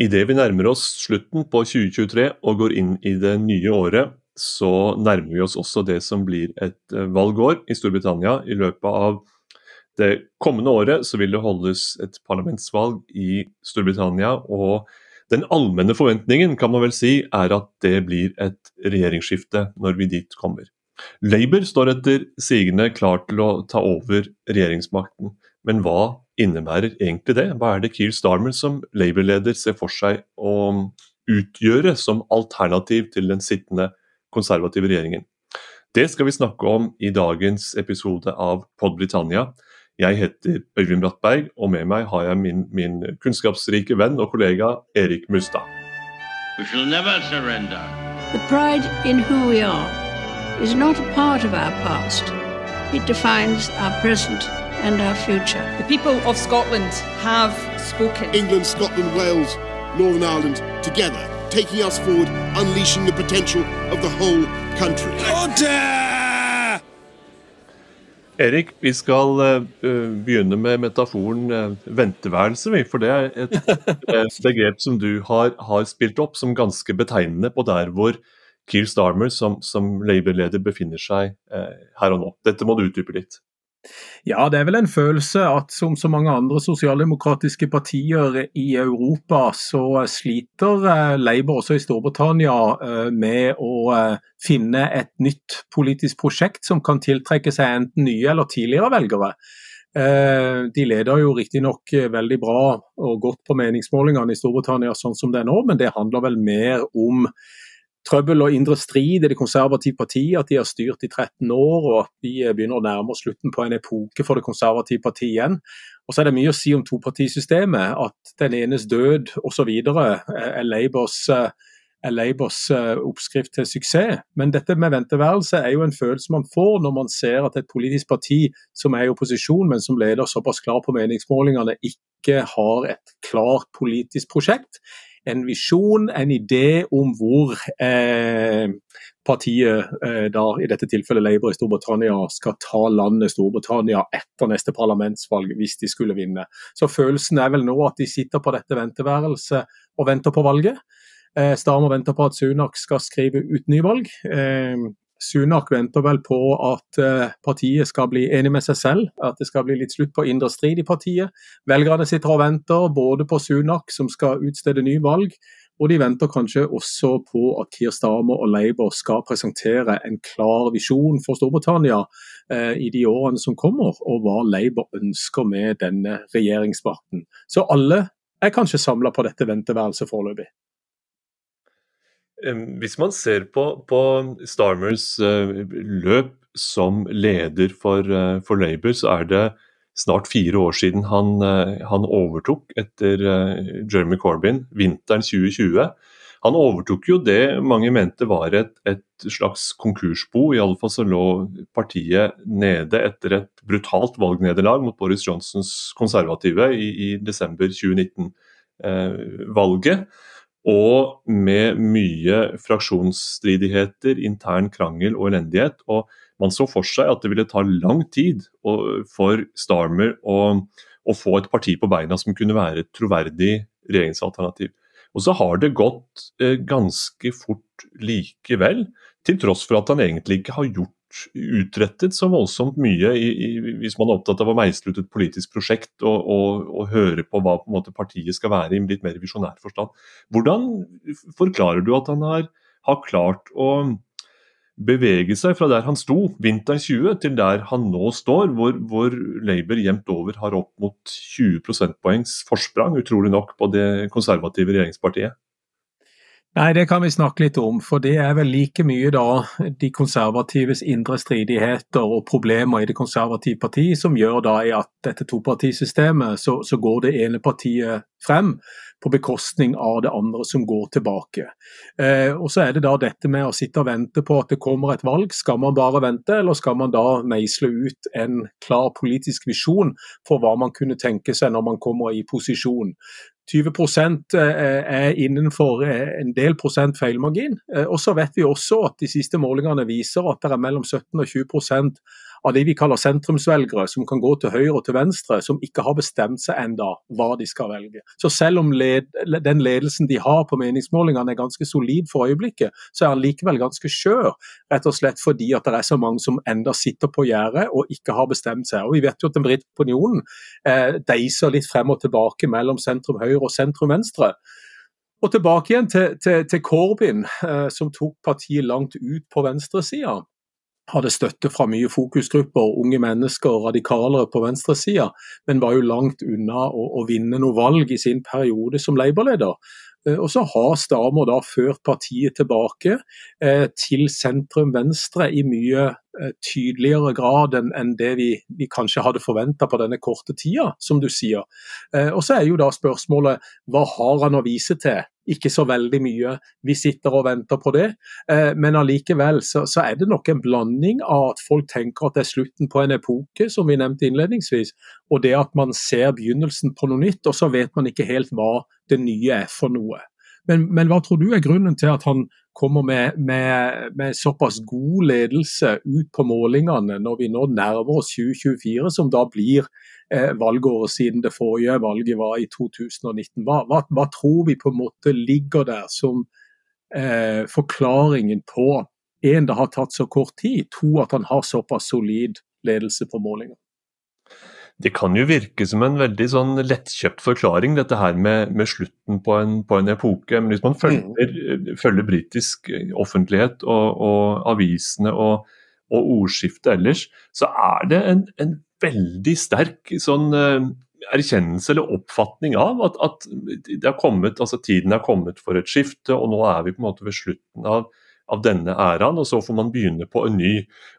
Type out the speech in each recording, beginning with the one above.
Idet vi nærmer oss slutten på 2023 og går inn i det nye året, så nærmer vi oss også det som blir et eh, valgår i Storbritannia. I løpet av det kommende året så vil det holdes et parlamentsvalg i Storbritannia. og den allmenne forventningen kan man vel si er at det blir et regjeringsskifte når vi dit kommer. Labour står etter sigende klar til å ta over regjeringsmakten, men hva innebærer egentlig det? Hva er det Keir Starmer som Labour-leder ser for seg å utgjøre som alternativ til den sittende konservative regjeringen? Det skal vi snakke om i dagens episode av Pod Britannia. Jeg heter Øyvind Brattberg, og med meg har jeg min, min kunnskapsrike venn og kollega Erik Mustad. We shall never surrender. The pride in who we are is not a part of our past. It defines our present and our future. The people of Scotland have spoken. England, Scotland, Wales, Northern Ireland, together, taking us forward, unleashing the potential of the whole country. Order! Erik, vi skal uh, begynne med metaforen uh, venteværelse, for det er et, et begrep som du har, har, spilt opp som ganske betegnende på der hvor Keir Starmer som, som Labour-leder befinner seg uh, her og nå. Dette må du utdype litt. Ja, det er vel en følelse at som så mange andre sosialdemokratiske partier i Europa, så sliter eh, Labour også i Storbritannia eh, med å eh, finne et nytt politisk prosjekt som kan tiltrekke seg enten nye eller tidligere velgere. De leder jo riktignok veldig bra og godt på meningsmålingene i Storbritannia sånn som det er nå, men det handler vel mer om trøbbel og indre strid i det konservative partiet, at de har styrt i 13 år og at de eh, begynner å nærme oss slutten på en epoke for det konservative partiet igjen. Og så er det mye å si om topartisystemet, at den enes død osv. er Labours eh, er Labours eh, oppskrift til suksess. Men dette med venteværelse er jo en følelse man får når man ser at et politisk parti som er i opposisjon, men som leder såpass klar på meningsmålingene, ikke har et klart politisk prosjekt en visjon, en idé om hvor eh, partiet, eh, da, i dette tilfellet Labour i Storbritannia, skal ta landet Storbritannia etter neste parlamentsvalg, hvis de skulle vinne. Så følelsen er vel nå at de sitter på dette venteværelset og venter på valget. Eh, Starmer venter på at Sunak skal skrive ut nyvalg. Eh, Sunak venter vel på at eh, partiet skal bli enig med seg selv, at det skal bli litt slutt på indre strid i partiet. Velgerne sitter og venter både på Sunak, som skal utstede ny valg, og de venter kanskje også på at Kier Stamer og Labour skal presentere en klar visjon for Storbritannia eh, i de årene som kommer, og hva Labour ønsker med denne regjeringsmakten. Så alle er kanskje samla på dette venteværelset foreløpig. Hvis man ser på, på Starmers eh, løp som leder for, eh, for, Labour, så er det snart fire år siden han, eh, han overtok etter Jeremy Corbyn, vinteren 2020. Han overtok jo det mange mente var et, et slags konkursbo. Iallfall så lå partiet nede etter et brutalt valgnederlag mot Boris Johnsons konservative i, i desember 2019-valget. Eh, og med mye fraksjonsstridigheter, intern krangel og elendighet. Og man så for seg at det ville ta lang tid for Starmer å, å få et parti på beina som kunne være et troverdig regjeringsalternativ. Og så har det gått eh, ganske fort likevel, til tross for at han egentlig ikke har gjort utrettet så voldsomt mye i, i, hvis man er opptatt av å meisle ut et politisk prosjekt og, og, og høre på hva på måte, partiet skal være i en litt mer visjonær forstand. Hvordan forklarer du at han har, har, klart å bevege seg fra der han sto vinteren 20 til der han nå står, hvor, hvor Labour jevnt over har opp mot 20 prosentpoengs forsprang, utrolig nok, på det konservative regjeringspartiet? Nei, det kan vi snakke litt om. For det er vel like mye da de konservatives indre stridigheter og problemer i det konservative partiet som gjør da i at dette topartisystemet så, så går det ene partiet frem på bekostning av det andre som går tilbake. Eh, og Så er det da dette med å sitte og vente på at det kommer et valg. Skal man bare vente, eller skal man da meisle ut en klar politisk visjon for hva man kunne tenke seg når man kommer i posisjon? 20 eh, er innenfor eh, en del prosent feilmargin. Eh, og så vet vi også at de siste målingene viser at det er mellom 17 og 20 av de vi kaller sentrumsvelgere, som kan gå til høyre og til venstre, som ikke har bestemt seg enda hva de skal velge. Så selv om led, den ledelsen de har på meningsmålingene er ganske solid for øyeblikket, så er han likevel ganske skjør. Rett og slett fordi at det er så mange som enda sitter på gjerdet og ikke har bestemt seg. Og Vi vet jo at den britiske opinionen eh, deiser litt frem og tilbake mellom sentrum høyre og sentrum venstre. Og tilbake igjen til, til, til Corbyn, eh, som tok partiet langt ut på venstresida hadde støtte fra mye fokusgrupper, unge mennesker radikalere på venstresida, men var jo langt unna å, å, vinne noe valg i sin periode som Labour-leder. Eh, og så har Stamer da ført partiet tilbake eh, til sentrum-venstre i mye tydeligere grad enn det vi, vi, kanskje hadde forventa på denne korte tida, som du sier. Eh, og så er jo da spørsmålet hva har han å vise til? Ikke så veldig mye, vi sitter og venter på det. Eh, men allikevel så, så, er det nok en blanding av at folk tenker at det er slutten på en epoke, som vi nevnte innledningsvis, og det at man ser begynnelsen på noe nytt, og så vet man ikke helt hva det nye er for noe. Men, men hva tror du er grunnen til at han kommer med, med, med, såpass god ledelse ut på målingene når vi nå nærmer oss 2024, som da blir eh, valgåret siden det forrige valget var i 2019? Hva, hva, hva tror vi på en måte ligger der som eh, forklaringen på en, det har tatt så kort tid, to, at han har såpass solid ledelse på målingene? Det kan jo virke som en veldig sånn lettkjøpt forklaring, dette her med, med slutten på en, på en, epoke. Men hvis man følger, mm. følger britisk offentlighet og, og avisene og, og, ordskiftet ellers, så er det en, en veldig sterk sånn uh, erkjennelse eller oppfatning av at, at kommet, altså tiden er kommet for et skifte, og nå er vi på en måte ved slutten av av denne æraen, og så får man begynne på en ny.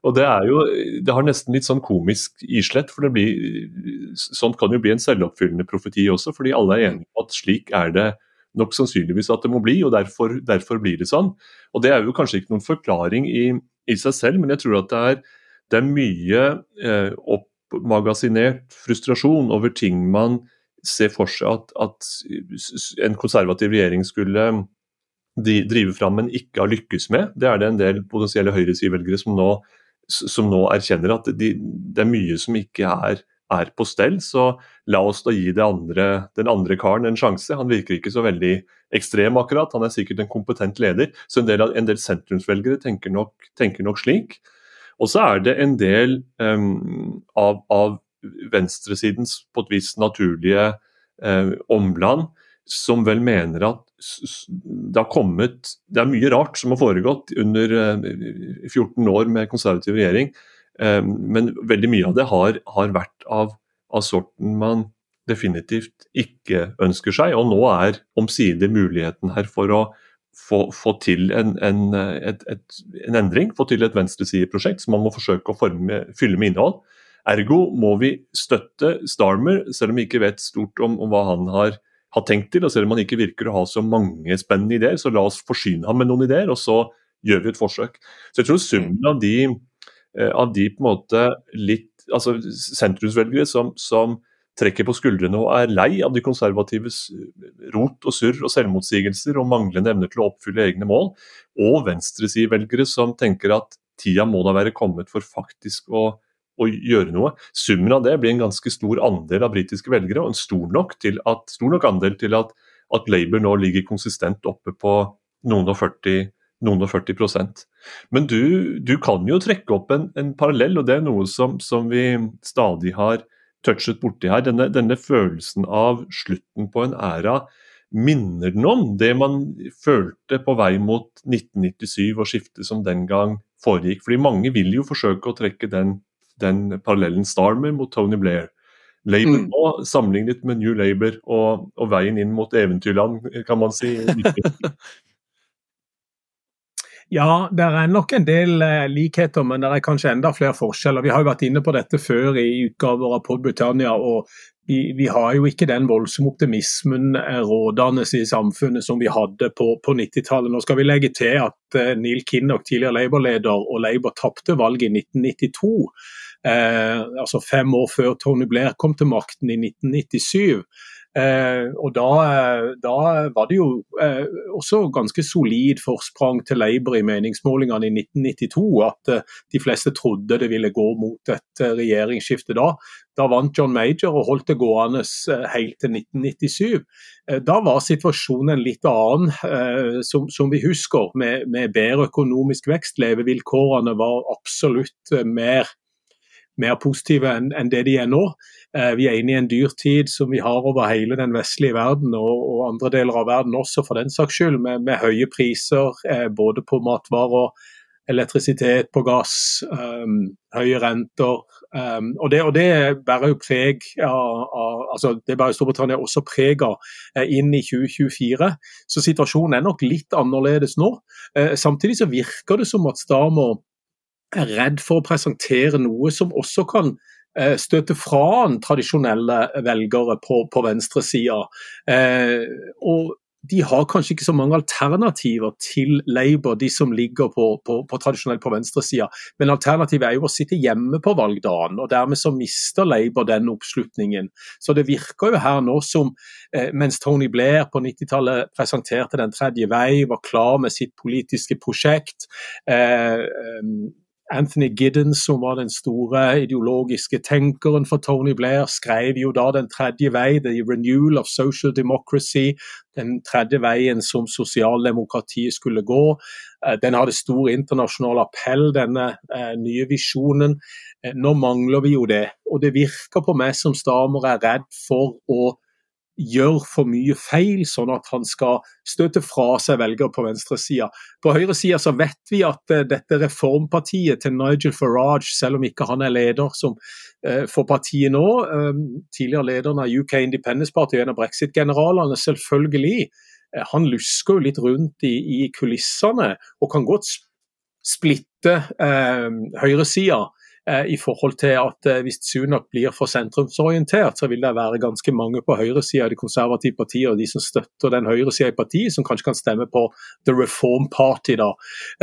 Og Det er jo, det har nesten litt sånn komisk islett, for det blir, sånt kan jo bli en selvoppfyllende profeti også, fordi alle er enige om at slik er det nok sannsynligvis at det må bli, og derfor, derfor blir det sånn. Og Det er jo kanskje ikke noen forklaring i, i seg selv, men jeg tror at det er, det er mye eh, oppmagasinert frustrasjon over ting man ser for seg at, at en konservativ regjering skulle de driver fram, men ikke har lykkes med. Det er det en del potensielle høyresidevelgere som, som nå erkjenner at de, det er mye som ikke er, er, på stell. Så la oss da gi andre, den andre karen en sjanse. Han virker ikke så veldig ekstrem akkurat, han er sikkert en kompetent leder. Så en del, en del sentrumsvelgere tenker nok, tenker nok, slik. Og så er det en del um, av, av venstresidens på et vis naturlige uh, omland som vel mener at det har kommet Det er mye rart som har foregått under 14 eh, år med konservativ regjering, eh, men veldig mye av det har, har vært av, av, sorten man definitivt ikke ønsker seg. Og nå er omsider muligheten her for å få, få til en, en, et, et, en, endring, få til et venstresideprosjekt som man må forsøke å forme, fylle med innhold. Ergo må vi støtte Starmer, selv om vi ikke vet stort om, om hva han har har tenkt til. og Selv om han ikke virker å ha så mange spennende ideer, så la oss forsyne ham med noen ideer, og så gjør vi et forsøk. Så jeg tror summen av de, eh, av de på en måte litt altså sentrumsvelgere som, som trekker på skuldrene og er lei av de konservatives rot og surr og selvmotsigelser og manglende evne til å oppfylle egne mål, og venstresidevelgere som tenker at tida må da være kommet for faktisk å å gjøre noe. Summen av det blir en ganske stor andel av britiske velgere, og en stor nok, at, stor nok andel til at, at, Labour nå ligger konsistent oppe på noen og 40, noen og 40% Men du, du, kan jo trekke opp en, en, parallell, og det er noe som, som vi stadig har touchet borti her. Denne, denne følelsen av slutten på en æra minner den om det man følte på vei mot 1997 og skiftet som den gang foregikk. Fordi mange vil jo forsøke å trekke den den parallellen Starmer mot Tony Blair. Labour mm. nå, sammenlignet med New Labour og, og, veien inn mot eventyrland, kan man si. ja, det er nok en del eh, likheter, men det er kanskje enda flere forskjeller. Vi har jo vært inne på dette før i utgaver av Podbritannia, og vi, vi, har jo ikke den voldsomme optimismen eh, rådende i samfunnet som vi hadde på, på 90-tallet. Nå skal vi legge til at uh, Neil Kinnock, tidligere Labour-leder, og Labour tapte valget i 1992 eh, altså fem år før Tony Blair kom til makten i 1997. Eh, og da, da, var det jo eh, også ganske solid forsprang til Labour i meningsmålingene i 1992. At eh, de fleste trodde det ville gå mot et eh, regjeringsskifte da. Da vant John Major og holdt det gående eh, helt til 1997. Eh, da var situasjonen en litt annen, som, som vi husker, med, med bedre økonomisk vekst. Levevilkårene var absolutt mer mer positive enn en det de er nå. Eh, vi er inne i en dyrtid som vi har over hele den vestlige verden, og, og andre deler av verden også for den saks skyld, med, med høye priser eh, både på matvarer, elektrisitet, på gass, um, høye renter. Um, og, det, og, det, bærer jo preg av, av altså det bærer Storbritannia også preg av eh, inn i 2024. Så situasjonen er nok litt annerledes nå. Eh, samtidig så virker det som at Stamer er redd for å presentere noe som også kan eh, støte fra en tradisjonelle velgere på, på venstresida. Eh, og de har kanskje ikke så mange alternativer til Labour, de som ligger på, på, på tradisjonelt på venstresida. Men alternativet er jo å sitte hjemme på valgdagen, og dermed så mister Labour den oppslutningen. Så det virker jo her nå som eh, mens Tony Blair på 90-tallet presenterte Den tredje vei, var klar med sitt politiske prosjekt. Eh, Anthony Giddens, som var den store ideologiske tenkeren for Tony Blair, skrev jo da Den tredje vei, The Renewal of Social Democracy, den tredje veien som sosialdemokratiet skulle gå. Eh, den hadde stor internasjonal appell, denne eh, nye visjonen. Eh, nå mangler vi jo det. Og det virker på meg som Stamer er redd for å gjør for mye feil, sånn at han skal støte fra seg velgere på venstresida. På høyresida vet vi at uh, dette reformpartiet til Nigel Farage, selv om ikke han er leder som, uh, for partiet nå, um, tidligere lederen av UK Independence Party en av brexit-generalene, selvfølgelig, han lusker jo litt rundt i, i kulissene og kan godt splitte høyresida Eh, i forhold til at eh, hvis Sunak blir for sentrumsorientert, så vil det være ganske mange på høyresida av de konservative partiene og de som støtter den høyresida i partiet, som kanskje kan stemme på The Reform Party. da.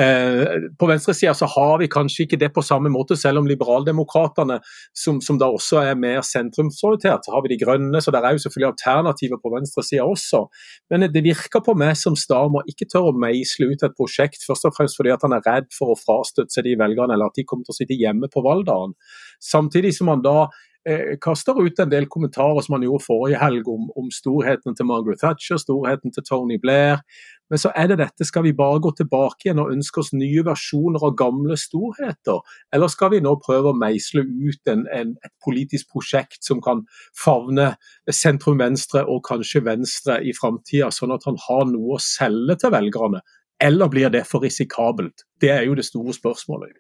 Eh, på venstresida så har vi kanskje ikke det på samme måte, selv om liberaldemokratene, som, som da også er mer sentrumsorientert, så har vi De grønne, så det er jo selvfølgelig alternativer på venstresida også. Men det virker på meg som Starmer ikke tør å meisle ut et prosjekt, først og fremst fordi at han er redd for å frastøtte seg de velgerne, eller at de kommer til å sitte hjemme på valgdagen. Samtidig som han da eh, kaster ut en del kommentarer som han gjorde forrige helg om, om, storheten til Margaret Thatcher, storheten til Tony Blair. Men så er det dette, skal vi bare gå tilbake igjen og ønske oss nye versjoner av gamle storheter? Eller skal vi nå prøve å meisle ut en, en, et politisk prosjekt som kan favne sentrum-venstre og kanskje venstre i framtida, sånn at han har noe å selge til velgerne? Eller blir det for risikabelt? Det er jo det store spørsmålet.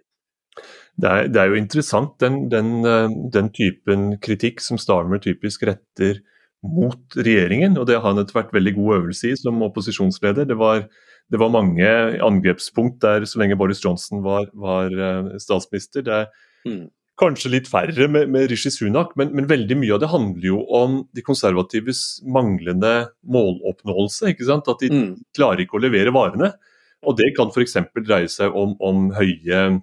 Det er, det er, jo interessant den, den, eh, den, typen kritikk som Starmer typisk retter mot regjeringen, og det har han etter hvert veldig god øvelse i som opposisjonsleder. Det var, det var mange angrepspunkt der så lenge Boris Johnson var, var eh, statsminister. Det er mm. kanskje litt færre med, med Rishi Sunak, men, men, veldig mye av det handler jo om de konservatives manglende måloppnåelse. ikke sant? At de mm. klarer ikke å levere varene. Og det kan f.eks. dreie seg om, om høye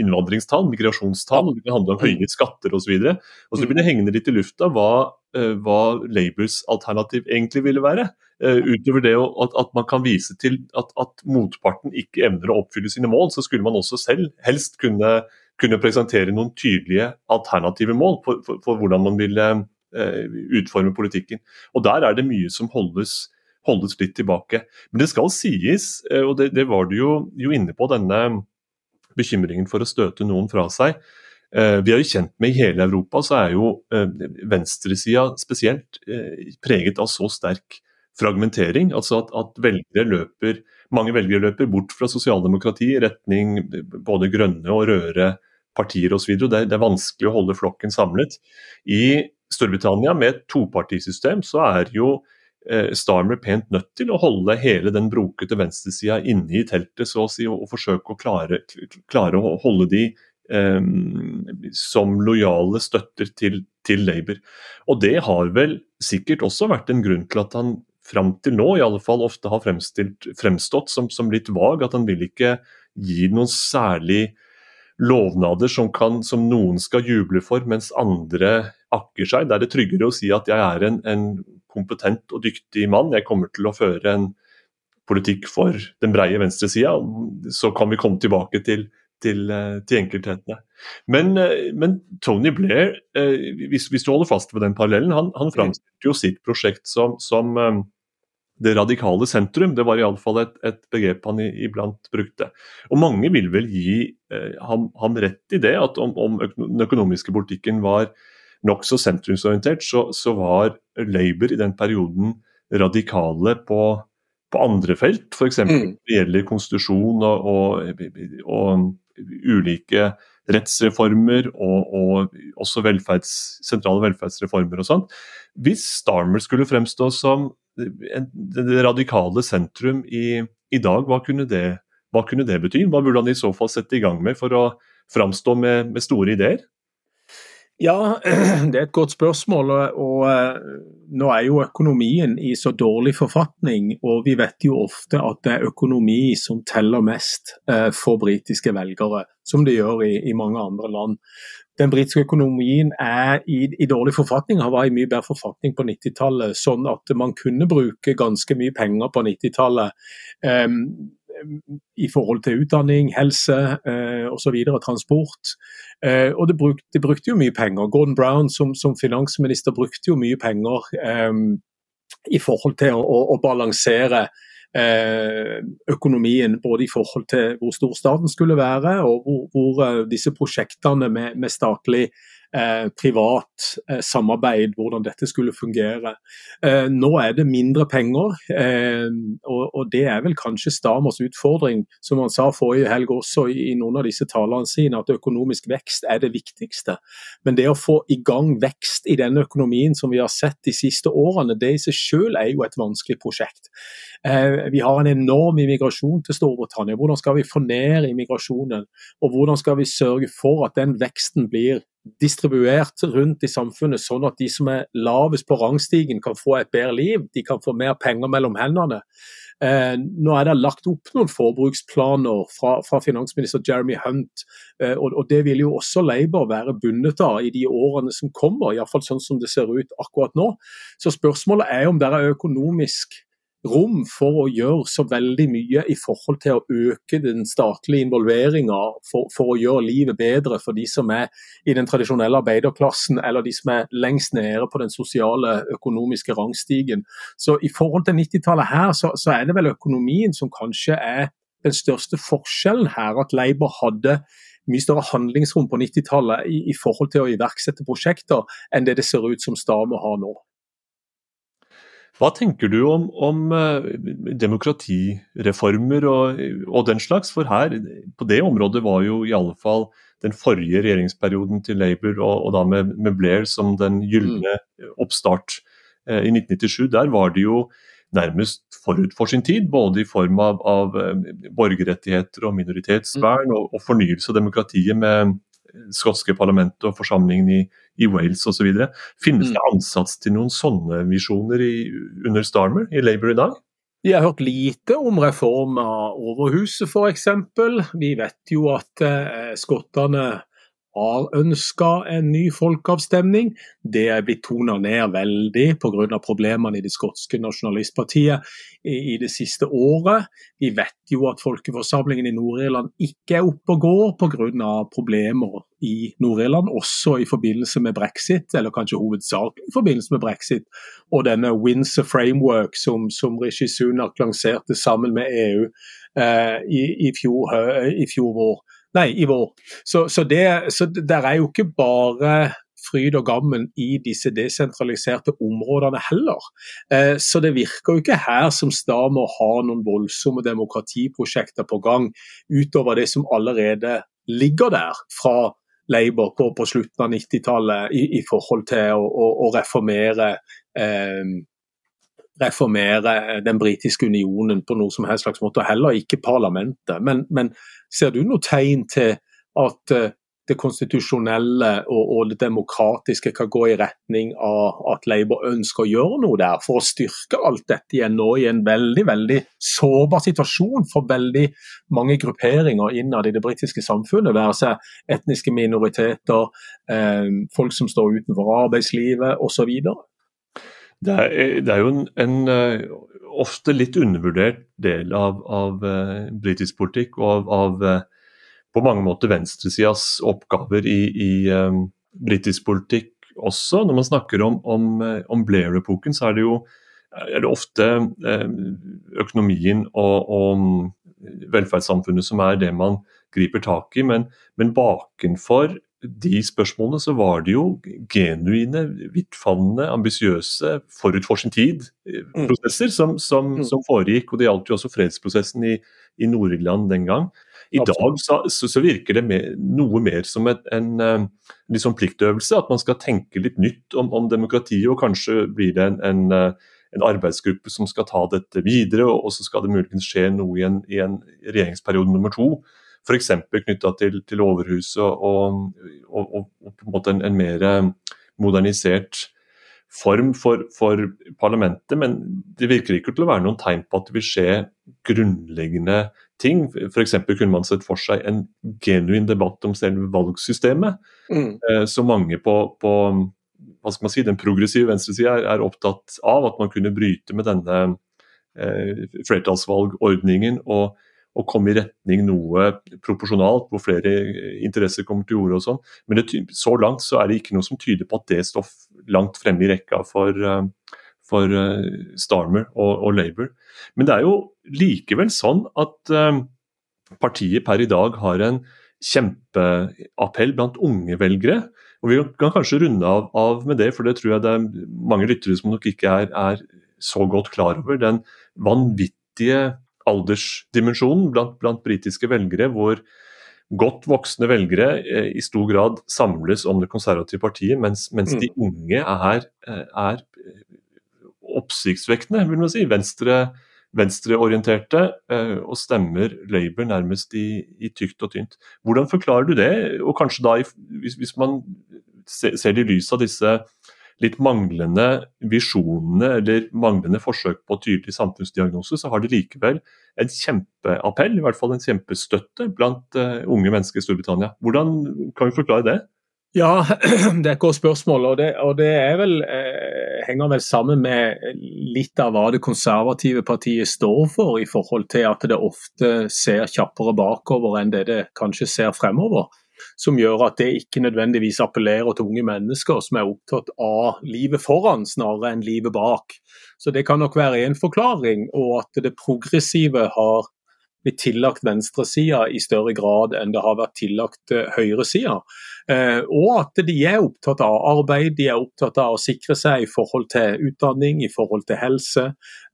innvandringstall, migrasjonstall, det kan handle om høye skatter osv. Og, og så blir det hengende litt i lufta hva, eh, hva Labours alternativ egentlig ville være. Eh, utover det at, at man kan vise til at, at, motparten ikke evner å oppfylle sine mål, så skulle man også selv helst kunne, kunne presentere noen tydelige alternative mål for, for, for hvordan man ville utforme politikken. Og Der er det mye som holdes, holdes litt tilbake. Men det skal sies, og det, det var du jo, jo inne på, denne bekymringen for å støte noen fra seg. Eh, vi er jo kjent med I hele Europa så er jo eh, venstresida spesielt eh, preget av så sterk fragmentering. altså at, at velgere løper, Mange velgere løper bort fra sosialdemokrati i retning både grønne og røde partier osv. Det, det er vanskelig å holde flokken samlet. I Storbritannia med et topartisystem så er jo Starmer pent nødt til å holde hele den brokete venstresida inne i teltet, så å si, og forsøke å klare, klare, å holde de um, som lojale støtter til, til, Labour. Og det har vel sikkert også vært en grunn til at han fram til nå i alle fall ofte har fremstått som, som, litt vag. At han vil ikke gi noen særlig lovnader som, kan, som, noen skal juble for, mens andre akker seg. Da er det tryggere å si at jeg er en, en kompetent og dyktig mann, jeg kommer til å føre en politikk for den breie venstresida. Så kan vi komme tilbake til, til, eh, til enkelthetene. Men, eh, men, Tony Blair, hvis, hvis, du holder fast ved den parallellen, han, han framstilte jo sitt prosjekt som, som det radikale sentrum. Det var iallfall et, et begrep han iblant brukte. Og mange vil vel gi eh, ham, ham, rett i det, at om, om den økonomiske politikken var nokså sentrumsorientert, så, så, var Labour i den perioden radikale på, på andre felt. F.eks. Mm. når det gjelder konstitusjon og, og, og, ulike rettsreformer og, og også velferds, sentrale velferdsreformer og sånt. Hvis Starmer skulle fremstå som det radikale sentrum i, i dag, hva kunne, det, hva kunne, det, bety? Hva burde han i så fall sette i gang med for å framstå med, med store ideer? Ja, det er et godt spørsmål. og, eh, Nå er jo økonomien i så dårlig forfatning, og vi vet jo ofte at det er økonomi som teller mest eh, for britiske velgere, som det gjør i, i mange andre land den britiske økonomien er i, i, dårlig forfatning, har vært i mye bedre forfatning på 90-tallet. Sånn at man kunne bruke ganske mye penger på 90-tallet um, i forhold til utdanning, helse eh, osv. Transport. Eh, og det, bruk, de brukte jo mye penger. Gordon Brown som, som finansminister brukte jo mye penger eh, i forhold til å, å balansere Eh, økonomien, både i forhold til hvor stor staten skulle være, og hvor, hvor eh, disse prosjektene med, med statlig eh, privat eh, samarbeid, hvordan dette skulle fungere. Eh, nå er det mindre penger, eh, og, og, det er vel kanskje Stamers utfordring, som han sa forrige helg også i, i noen av disse talene sine, at økonomisk vekst er det viktigste. Men det å få i gang vekst i denne økonomien som vi har sett de siste årene, det i seg selv er jo et vanskelig prosjekt. Eh, vi har en enorm immigrasjon til Storbritannia. Hvordan skal vi få ned immigrasjonen? Og hvordan skal vi sørge for at den veksten blir distribuert rundt i samfunnet, sånn at de som er lavest på rangstigen kan få et bedre liv, de kan få mer penger mellom hendene. Eh, nå er det lagt opp noen forbruksplaner fra, fra finansminister Jeremy Hunt, eh, og, og, det vil jo også Labour være bundet av i de årene som kommer, iallfall sånn som det ser ut akkurat nå. Så spørsmålet er om det er økonomisk rom for å gjøre så veldig mye i forhold til å øke den statlige involveringa for, for, å gjøre livet bedre for de som er i den tradisjonelle arbeiderklassen, eller de som er lengst nede på den sosiale, økonomiske rangstigen. Så i forhold til 90-tallet her, så, så, er det vel økonomien som kanskje er den største forskjellen her. At Labour hadde mye større handlingsrom på 90-tallet i, i, forhold til å iverksette prosjekter enn det det ser ut som Stame har nå. Hva tenker du om, om uh, demokratireformer og, og, den slags? For her, på det området var jo i alle fall den forrige regjeringsperioden til Labour, og, og da med, med, Blair som den gylne oppstart eh, i 1997, der var det jo nærmest forut for sin tid, både i form av, av uh, borgerrettigheter og minoritetsvern, mm. og, og fornyelse av demokratiet med skotske parlamentet og forsamlingen i, i Wales osv. Finnes mm. det ansats til noen sånne visjoner i, under Starmer i Labour i dag? Vi har hørt lite om reform av Overhuset f.eks. Vi vet jo at eh, skottene har ønska en ny folkeavstemning. Det er blitt tona ned veldig pga. problemene i det skotske nasjonalistpartiet i, i, det siste året. Vi vet jo at folkeforsamlingen i Nord-Irland ikke er oppe og går pga. problemer i Nord-Irland, også i forbindelse med brexit, eller kanskje hovedsakelig i forbindelse med brexit. Og denne Windsor Framework som, som Rishi Sunak lanserte sammen med EU eh, i, i, fjor, i fjor vår. Nei, i vår. Så, så, det, så der er jo ikke bare fryd og gammen i disse desentraliserte områdene heller. Eh, så det virker jo ikke her som Stamer har noen voldsomme demokratiprosjekter på gang, utover det som allerede ligger der fra Labour på, på slutten av 90-tallet i, i, forhold til å, å, å reformere eh, reformere den britiske unionen på noe som helst slags måte, og heller ikke parlamentet. Men, men ser du noe tegn til at uh, det konstitusjonelle og, og, det demokratiske kan gå i retning av at Labour ønsker å gjøre noe der, for å styrke alt dette igjen nå i en veldig veldig sårbar situasjon for veldig mange grupperinger innad i det britiske samfunnet. Være seg etniske minoriteter, eh, folk som står utenfor arbeidslivet osv. Det, det er jo en, en, eh, ofte litt undervurdert del av, av uh, britisk politikk og av, av på mange måter venstresidas oppgaver i, i um, britisk politikk også. Når man snakker om, om, eh, om Blair-epoken, så er det jo er det ofte økonomien og, og velferdssamfunnet som er det man griper tak i. Men, men bakenfor de spørsmålene så var det jo genuine, vidtfavnende, ambisiøse, forut for sin tid-prosesser mm. som, som, mm. som, foregikk. Og det gjaldt jo også fredsprosessen i, i Nord-Irland den gang. I dag så, så, virker det mer, noe mer som et, en, en eh, liksom pliktøvelse. At man skal tenke litt nytt om, om demokratiet, og kanskje blir det en, en, eh, en, arbeidsgruppe som skal ta dette videre, og, og så skal det muligens skje noe i en, i en regjeringsperiode nummer to. F.eks. knytta til, til Overhuset og, og, og, på en måte en, mer modernisert form for, for, parlamentet, men det virker ikke til å være noen tegn på at det vil skje grunnleggende ting. F.eks. kunne man sett for seg en genuin debatt om selve valgsystemet. Mm. Eh, så mange på, på, hva skal man si, den progressive venstresida er, er, opptatt av at man kunne bryte med denne eh, flertallsvalgordningen og og komme i retning noe proporsjonalt, hvor flere interesser kommer til orde og sånn. Men det, så langt så er det ikke noe som tyder på at det står langt fremme i rekka for, eh, for uh, Starmer og, og, Labour. Men det er jo likevel sånn at uh, partiet per i dag har en kjempeappell blant unge velgere. Og Vi kan kanskje runde av, av, med det, for det tror jeg det er mange lyttere som nok ikke er, er så godt klar over. Den vanvittige aldersdimensjonen blant, blant britiske velgere, hvor godt voksne velgere eh, i stor grad samles om det konservative partiet, mens, mens de mm. unge er, eh, er oppsiktsvekkende, vil man si. Venstre, venstreorienterte eh, og stemmer Labour nærmest i, i, tykt og tynt. Hvordan forklarer du det? Og kanskje da, hvis, hvis man ser det i lys av disse litt manglende visjonene eller manglende forsøk på tydelig samfunnsdiagnose, så har de likevel en kjempeappell, i hvert fall en kjempestøtte, blant uh, unge mennesker i Storbritannia. Hvordan kan vi forklare det? Ja, det er et godt spørsmål. og Det, og det vel, eh, henger vel sammen med litt av hva det konservative partiet står for, i forhold til at det ofte ser kjappere bakover enn det det kanskje ser fremover som gjør at det ikke nødvendigvis appellerer til unge mennesker som er opptatt av livet foran snarere enn livet bak. Så Det kan nok være en forklaring, og at det progressive har blitt tillagt venstresida i større grad enn det har vært tillagt eh, høyresida. Eh, og at de er opptatt av arbeid, de er opptatt av å sikre seg i forhold til utdanning, i forhold til helse.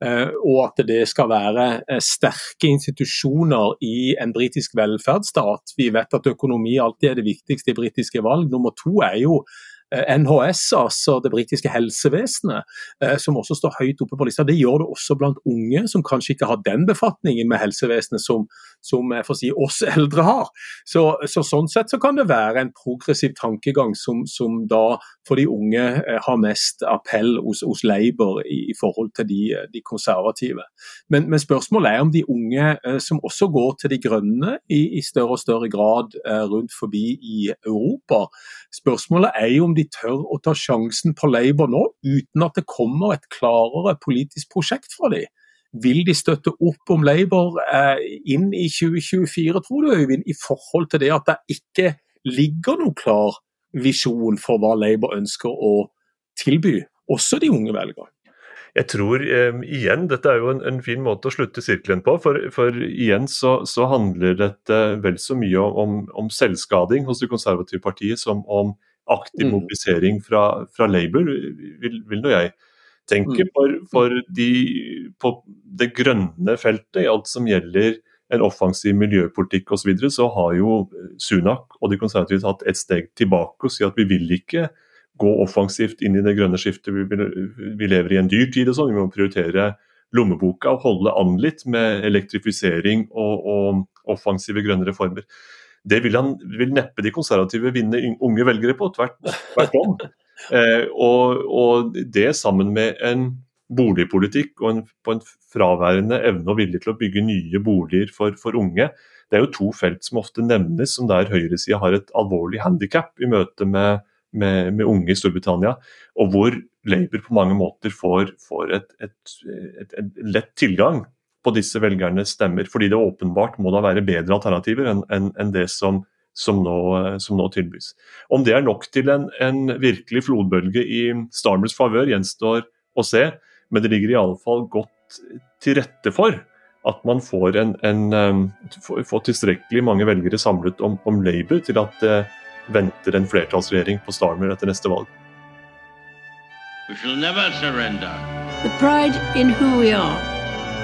Eh, og at det skal være sterke institusjoner i en britisk velferdsstat. Vi vet at økonomi alltid er det viktigste i britiske valg. Nummer to er jo NHS, altså det britiske helsevesenet, eh, som også står høyt oppe på lista. Det gjør det også blant unge som kanskje ikke har den befatningen med helsevesenet som, som eh, si, oss eldre har. Så, så, Sånn sett så kan det være en progressiv tankegang som, som da for de unge har mest appell hos, hos Labour i, i, forhold til de, de konservative. Men, men, spørsmålet er om de unge som også går til de grønne i, i større og større grad rundt forbi i Europa. Spørsmålet er jo om de tør å ta sjansen på Labour nå, uten at det kommer et klarere politisk prosjekt fra dem. Vil de støtte opp om Labour eh, inn i 2024, tror du Øyvind, i forhold til det at det ikke ligger noen klar visjon for hva Labour ønsker å tilby, også de unge velgerne? Jeg tror eh, igjen, dette er jo en, en, fin måte å slutte sirkelen på. For, for igjen så, så, handler dette vel så mye om, om, selvskading hos det konservative partiet som om aktiv mm. mobilisering fra, fra Labour, vil, vil nå jeg tenke. Mm. For, for de på det grønne feltet, i alt som gjelder en offensiv miljøpolitikk osv., så, videre, så har jo Sunak og de konservative tatt et steg tilbake og sier at vi vil ikke gå offensivt inn i det grønne skiftet. Vi, vi lever i en dyr tid og sånn, vi må prioritere lommeboka og holde an litt med elektrifisering og, og offensive grønne reformer. Det vil, han, vil neppe de konservative vinne unge velgere på, tvert, tvert om. Eh, og, og, det sammen med en boligpolitikk og en, på en fraværende evne og vilje til å bygge nye boliger for, for unge, det er jo to felt som ofte nevnes som der høyresida har et alvorlig handikap i møte med, med, med, unge i Storbritannia, og hvor Labour på mange måter får, får et, et, et, et, lett tilgang på disse velgernes stemmer. Fordi det åpenbart må da være bedre alternativer enn en, en det som, som, nå, som, nå, tilbys. Om det er nok til en, en virkelig flodbølge i Starmers favør, gjenstår å se, men det ligger i alle fall godt til rette for at man får, en, en, um, får tilstrekkelig mange velgere samlet om, om Labour til at det venter en flertallsregjering på Starmer etter neste valg. We shall never surrender. The pride in who we are